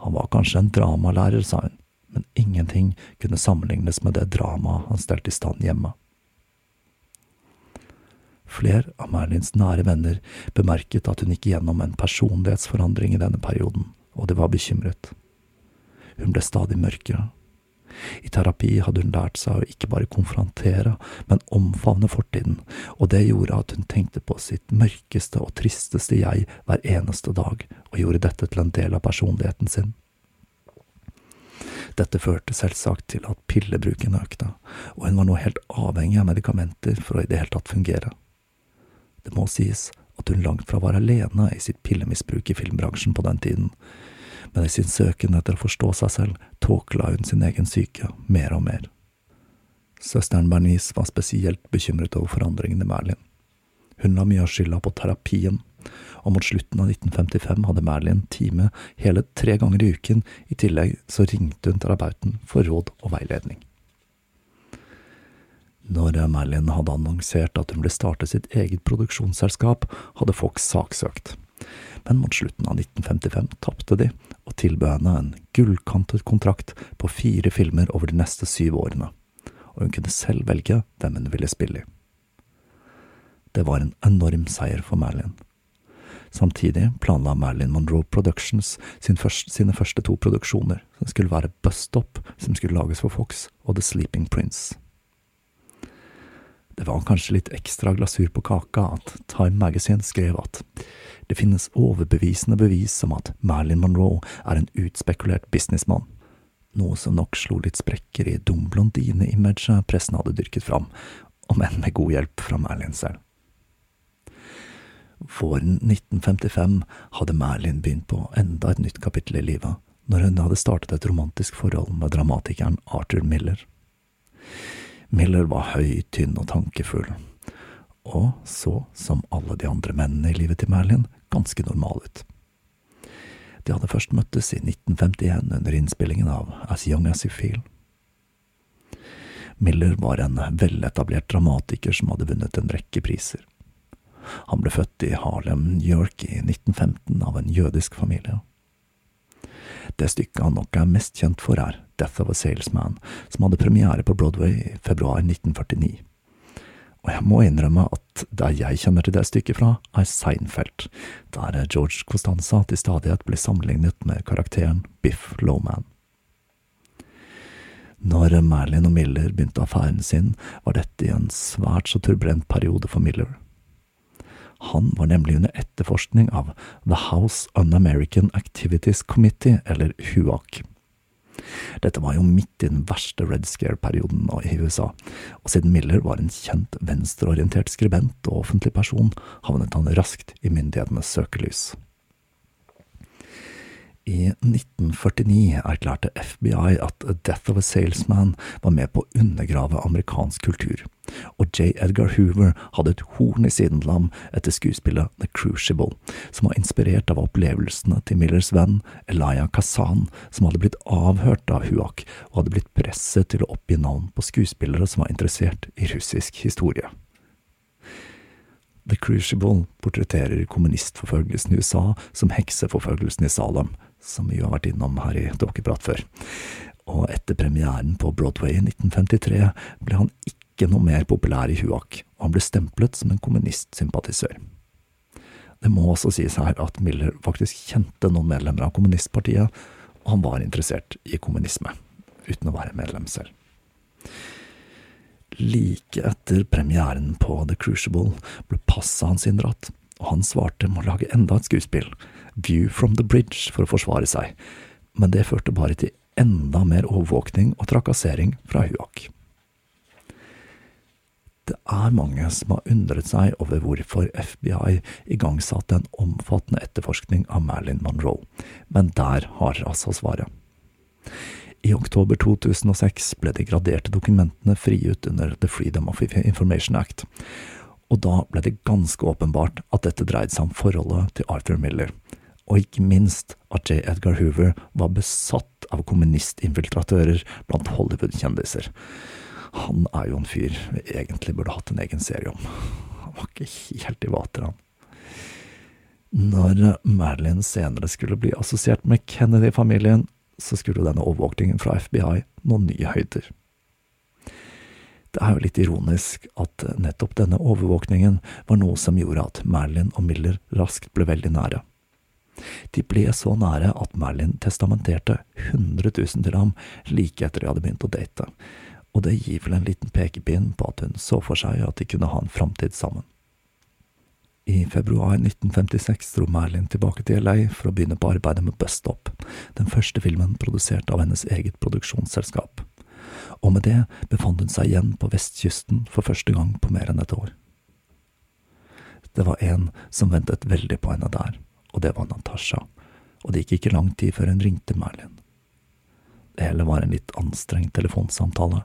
Han var kanskje en dramalærer, sa hun, men ingenting kunne sammenlignes med det dramaet han stelte i stand hjemme. Flere av Merlins nære venner bemerket at hun gikk gjennom en personlighetsforandring i denne perioden, og de var bekymret. Hun ble stadig mørkere, i terapi hadde hun lært seg å ikke bare konfrontere, men omfavne fortiden, og det gjorde at hun tenkte på sitt mørkeste og tristeste jeg hver eneste dag, og gjorde dette til en del av personligheten sin. Dette førte selvsagt til at pillebruken økte, og hun var nå helt avhengig av medikamenter for å i det hele tatt fungere. Det må sies at hun langt fra var alene i sitt pillemisbruk i filmbransjen på den tiden, men i sin søken etter å forstå seg selv tåkla hun sin egen syke mer og mer. Søsteren Bernice var spesielt bekymret over forandringen i Merlin. Hun la mye av skylda på terapien, og mot slutten av 1955 hadde Merlin time hele tre ganger i uken, i tillegg så ringte hun terapeuten for råd og veiledning. Når Merlin hadde annonsert at hun ville starte sitt eget produksjonsselskap, hadde Fox saksøkt men mot slutten av 1955 tapte de, og tilbød henne en gullkantet kontrakt på fire filmer over de neste syv årene, og hun kunne selv velge hvem hun ville spille i. Det var en enorm seier for Marilyn. Samtidig planla Marilyn Monroe Productions sin første, sine første to produksjoner, som skulle være Bust Up, som skulle lages for Fox, og The Sleeping Prince. Det var kanskje litt ekstra glasur på kaka at Time Magazine skrev at det finnes overbevisende bevis om at Marilyn Monroe er en utspekulert businessmann, noe som nok slo litt sprekker i dum blondine-imaget pressen hadde dyrket fram, om enn med god hjelp fra Marilyn selv. Våren 1955 hadde Marilyn begynt på enda et nytt kapittel i livet, når hun hadde startet et romantisk forhold med dramatikeren Arthur Miller. Miller var høy, tynn og tankefull, og så, som alle de andre mennene i livet til Merlin, ganske normal ut. De hadde først møttes i 1951 under innspillingen av As Young As You Feel. Miller var en veletablert dramatiker som hadde vunnet en rekke priser. Han ble født i Harlem, New York i 1915 av en jødisk familie. Det stykket han nok er mest kjent for, er Death of a Salesman, som hadde premiere på Broadway i februar 1949. Og jeg må innrømme at der jeg kjenner til det stykket fra, er Seinfeld, der George Costanza til stadighet blir sammenlignet med karakteren Biff Lowman. Når Merlin og Miller begynte affæren sin, var dette i en svært så turbulent periode for Miller. Han var nemlig under etterforskning av The House Un-American Activities Committee, eller HUAC. Dette var jo midt i den verste Red Scare-perioden i USA, og siden Miller var en kjent venstreorientert skribent og offentlig person, havnet han raskt i myndighetenes søkelys. I 1949 erklærte FBI at Death of a Salesman var med på å undergrave amerikansk kultur, og J. Edgar Hoover hadde et horn i siden til ham etter skuespillet The Crucible, som var inspirert av opplevelsene til Millers venn Elia Kazan, som hadde blitt avhørt av Huak og hadde blitt presset til å oppgi navn på skuespillere som var interessert i russisk historie. The Crucible portretterer kommunistforfølgelsen i USA som hekseforfølgelsen i Salem, som vi jo har vært innom her i Dokkeprat før. Og etter premieren på Broadway i 1953 ble han ikke noe mer populær i Huak, og han ble stemplet som en kommunistsympatisør. Det må også sies her at Miller faktisk kjente noen medlemmer av kommunistpartiet, og han var interessert i kommunisme, uten å være medlem selv. Like etter premieren på The Crucible ble passet hans inndratt, og han svarte med å lage enda et skuespill, View from the Bridge, for å forsvare seg, men det førte bare til enda mer overvåkning og trakassering fra Huak. Det er mange som har undret seg over hvorfor FBI igangsatte en omfattende etterforskning av Marilyn Monroe, men der har altså svaret. I oktober 2006 ble de graderte dokumentene frigitt under The Freedom of Information Act, og da ble det ganske åpenbart at dette dreide seg om forholdet til Arthur Miller, og ikke minst at J. Edgar Hoover var besatt av kommunistinfiltratører blant Hollywood-kjendiser. Han er jo en fyr vi egentlig burde hatt en egen serie om. Han var ikke helt i vater, han. Når Marilyn senere skulle bli assosiert med Kennedy-familien, så skulle denne overvåkningen fra FBI nå nye høyder. Det er jo litt ironisk at nettopp denne overvåkningen var noe som gjorde at Marilyn og Miller raskt ble veldig nære. De ble så nære at Merlin testamenterte 100 000 til ham like etter de hadde begynt å date, og det gir vel en liten pekepinn på at hun så for seg at de kunne ha en framtid sammen. I februar 1956 dro Merlin tilbake til LA for å begynne på arbeidet med Bust Up, den første filmen produsert av hennes eget produksjonsselskap. Og med det befant hun seg igjen på vestkysten for første gang på mer enn et år. Det var en som ventet veldig på henne der, og det var Natasha, og det gikk ikke lang tid før hun ringte Merlin. Det hele var en litt anstrengt telefonsamtale,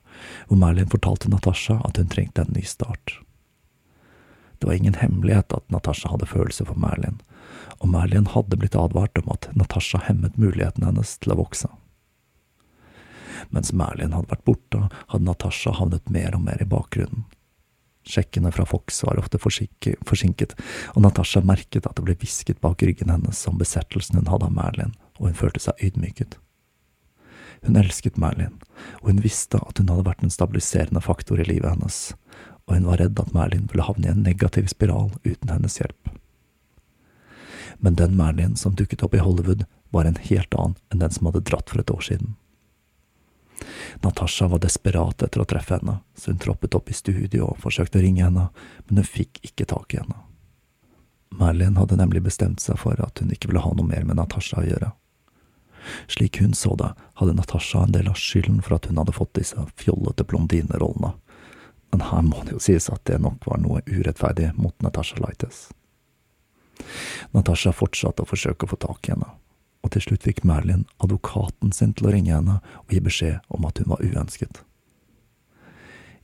hvor Merlin fortalte Natasha at hun trengte en ny start. Det var ingen hemmelighet at Natasha hadde følelser for Merlin, og Merlin hadde blitt advart om at Natasha hemmet muligheten hennes til å vokse. Mens Merlin hadde vært borte, hadde Natasha havnet mer og mer i bakgrunnen. Sjekkene fra Fox var ofte forsinket, og Natasha merket at det ble hvisket bak ryggen hennes om besettelsen hun hadde av Merlin, og hun følte seg ydmyket. Hun elsket Merlin, og hun visste at hun hadde vært en stabiliserende faktor i livet hennes, og hun var redd at Merlin ville havne i en negativ spiral uten hennes hjelp. Men den Merlin som dukket opp i Hollywood, var en helt annen enn den som hadde dratt for et år siden. Natasha var desperat etter å treffe henne, så hun troppet opp i studio og forsøkte å ringe henne, men hun fikk ikke tak i henne. Merlin hadde nemlig bestemt seg for at hun ikke ville ha noe mer med Natasha å gjøre. Slik hun så det, hadde Natasha en del av skylden for at hun hadde fått disse fjollete blondinerollene. Men her må det jo sies at det nok var noe urettferdig mot Natasha Lightes. Natasha fortsatte å forsøke å få tak i henne, og til slutt fikk Merlin advokaten sin til å ringe henne og gi beskjed om at hun var uønsket.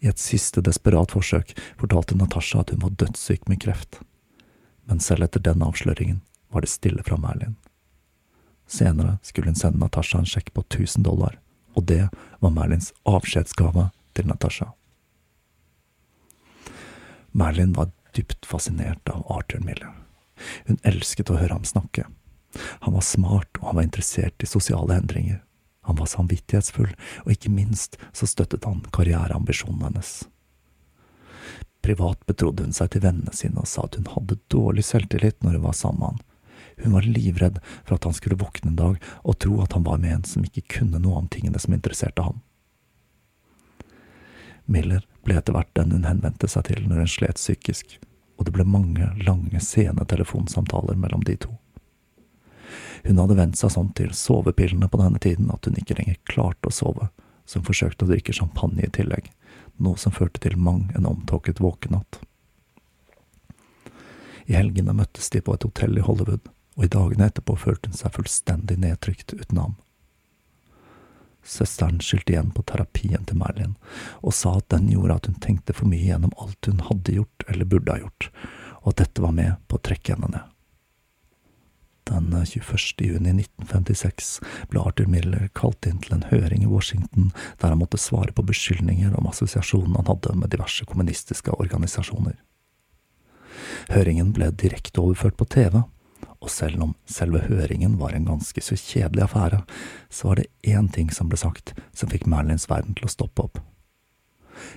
I et siste desperat forsøk fortalte Natasha at hun var dødssyk med kreft, men selv etter den avsløringen var det stille fra Merlin. Senere skulle hun sende Natasha en sjekk på 1000 dollar, og det var Merlins avskjedsgave til Natasha. Merlin var dypt fascinert av Arthur Miller. Hun elsket å høre ham snakke. Han var smart, og han var interessert i sosiale endringer. Han var samvittighetsfull, og ikke minst så støttet han karriereambisjonen hennes. Privat betrodde hun seg til vennene sine og sa at hun hadde dårlig selvtillit når hun var sammen med han, hun var livredd for at han skulle våkne en dag og tro at han var med en som ikke kunne noe om tingene som interesserte ham. Miller ble etter hvert den hun henvendte seg til når hun slet psykisk, og det ble mange, lange, sene telefonsamtaler mellom de to. Hun hadde vent seg sånn til sovepillene på denne tiden at hun ikke lenger klarte å sove, så hun forsøkte å drikke champagne i tillegg, noe som førte til mang en omtåket våkenatt. I helgene møttes de på et hotell i Hollywood, og i dagene etterpå følte hun seg fullstendig nedtrykt uten ham. Søsteren skyldte igjen på terapien til Merlin, og sa at den gjorde at hun tenkte for mye gjennom alt hun hadde gjort eller burde ha gjort, og at dette var med på å trekke henne ned. Den 21. juni 1956 ble Arthur Miller kalt inn til en høring i Washington der han måtte svare på beskyldninger om assosiasjonen han hadde med diverse kommunistiske organisasjoner. Høringen ble direkte overført på TV, og selv om selve høringen var en ganske så kjedelig affære, så var det én ting som ble sagt som fikk Merlins verden til å stoppe opp.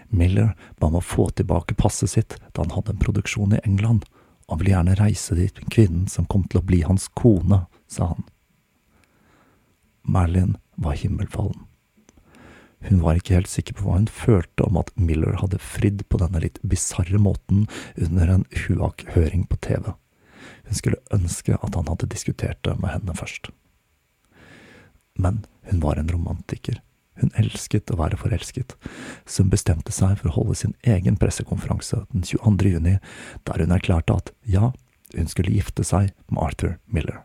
Miller ba om å få tilbake passet sitt da han hadde en produksjon i England, han ville gjerne reise dit med kvinnen som kom til å bli hans kone, sa han. Marilyn var himmelfallen. Hun var ikke helt sikker på hva hun følte om at Miller hadde fridd på denne litt bisarre måten under en Huak-høring på TV. Hun skulle ønske at han hadde diskutert det med henne først. Men hun var en romantiker. Hun elsket å være forelsket, så hun bestemte seg for å holde sin egen pressekonferanse den 22. juni, der hun erklærte at ja, hun skulle gifte seg med Arthur Miller.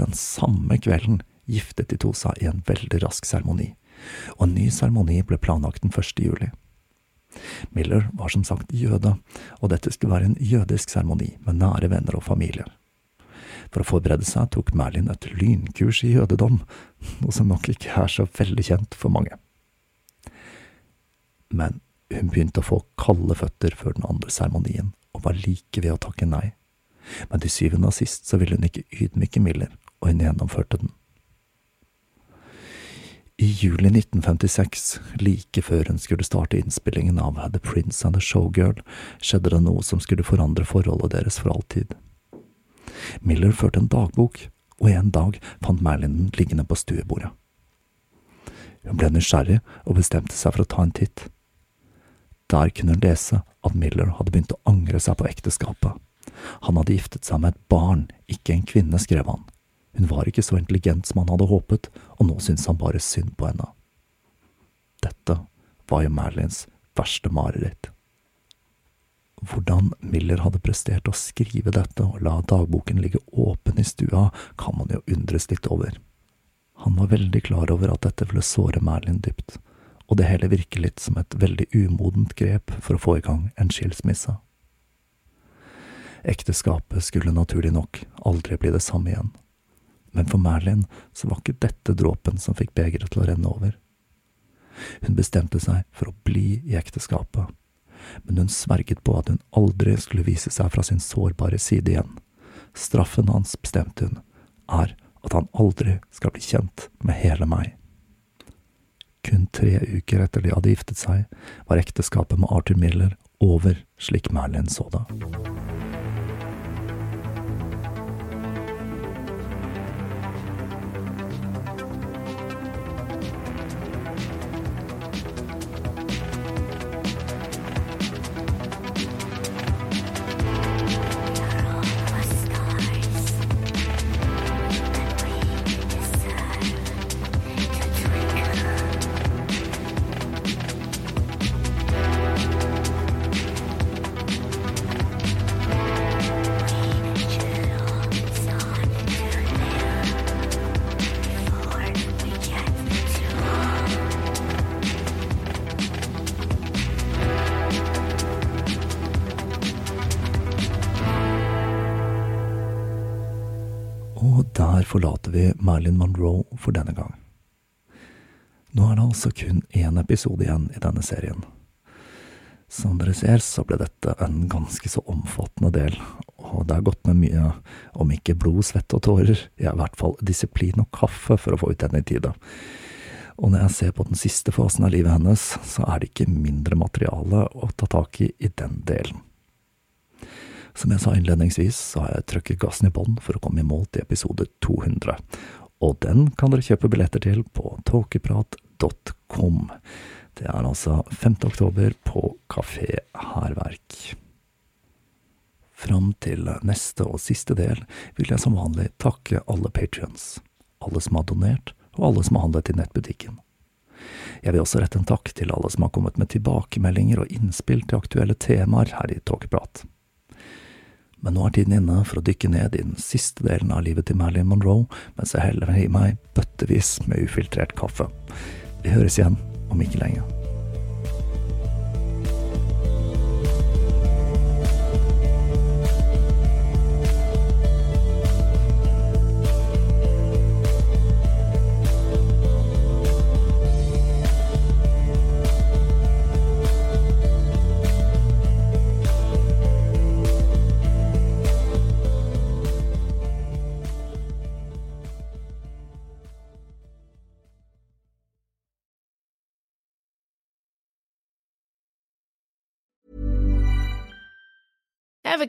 Den samme kvelden giftet de to seg i en veldig rask seremoni, og en ny seremoni ble planlagt den 1. juli. Miller var som sagt jøde, og dette skulle være en jødisk seremoni med nære venner og familier. For å forberede seg tok Merlin et lynkurs i jødedom, noe som nok ikke er så veldig kjent for mange. Men hun begynte å få kalde føtter før den andre seremonien, og var like ved å takke nei. Men til syvende og sist så ville hun ikke ydmyke Miller, og hun gjennomførte den. I juli 1956, like før hun skulle starte innspillingen av The Prince and the Showgirl, skjedde det noe som skulle forandre forholdet deres for alltid. Miller førte en dagbok, og en dag fant Merlin den liggende på stuebordet. Hun ble nysgjerrig og bestemte seg for å ta en titt. Der kunne hun lese at Miller hadde begynt å angre seg på ekteskapet. Han hadde giftet seg med et barn, ikke en kvinne, skrev han. Hun var ikke så intelligent som han hadde håpet, og nå syntes han bare synd på henne. Dette var jo Marilyns verste mareritt. Hvordan Miller hadde prestert å skrive dette og la dagboken ligge åpen i stua, kan man jo undres litt over. Han var veldig klar over at dette ville såre Merlin dypt, og det hele virker litt som et veldig umodent grep for å få i gang en skilsmisse. Ekteskapet skulle naturlig nok aldri bli det samme igjen men for Merlin så var ikke dette dråpen som fikk begeret til å renne over. Hun bestemte seg for å bli i ekteskapet, men hun sverget på at hun aldri skulle vise seg fra sin sårbare side igjen. Straffen hans, bestemte hun, er at han aldri skal bli kjent med hele meg. Kun tre uker etter de hadde giftet seg, var ekteskapet med Arthur Miller over slik Merlin så det. Episode igjen i denne serien. Som dere ser, så ble dette en ganske så omfattende del, og det har gått med mye, om ikke blod, svette og tårer, i hvert fall disiplin og kaffe for å få ut denne i tide. Og når jeg ser på den siste fasen av livet hennes, så er det ikke mindre materiale å ta tak i i den delen. Som jeg sa innledningsvis, så har jeg trykket gassen i bånn for å komme i mål til episode 200, og den kan dere kjøpe billetter til på tåkeprat.com. Det er altså 5. oktober på Kafé Hærverk. Fram til neste og siste del vil jeg som vanlig takke alle patrions, alle som har donert, og alle som har handlet i nettbutikken. Jeg vil også rette en takk til alle som har kommet med tilbakemeldinger og innspill til aktuelle temaer her i Tåkeprat. Men nå er tiden inne for å dykke ned i den siste delen av livet til Marilyn Monroe, mens jeg heller i meg bøttevis med ufiltrert kaffe. Vi høres igjen om ikke lenge.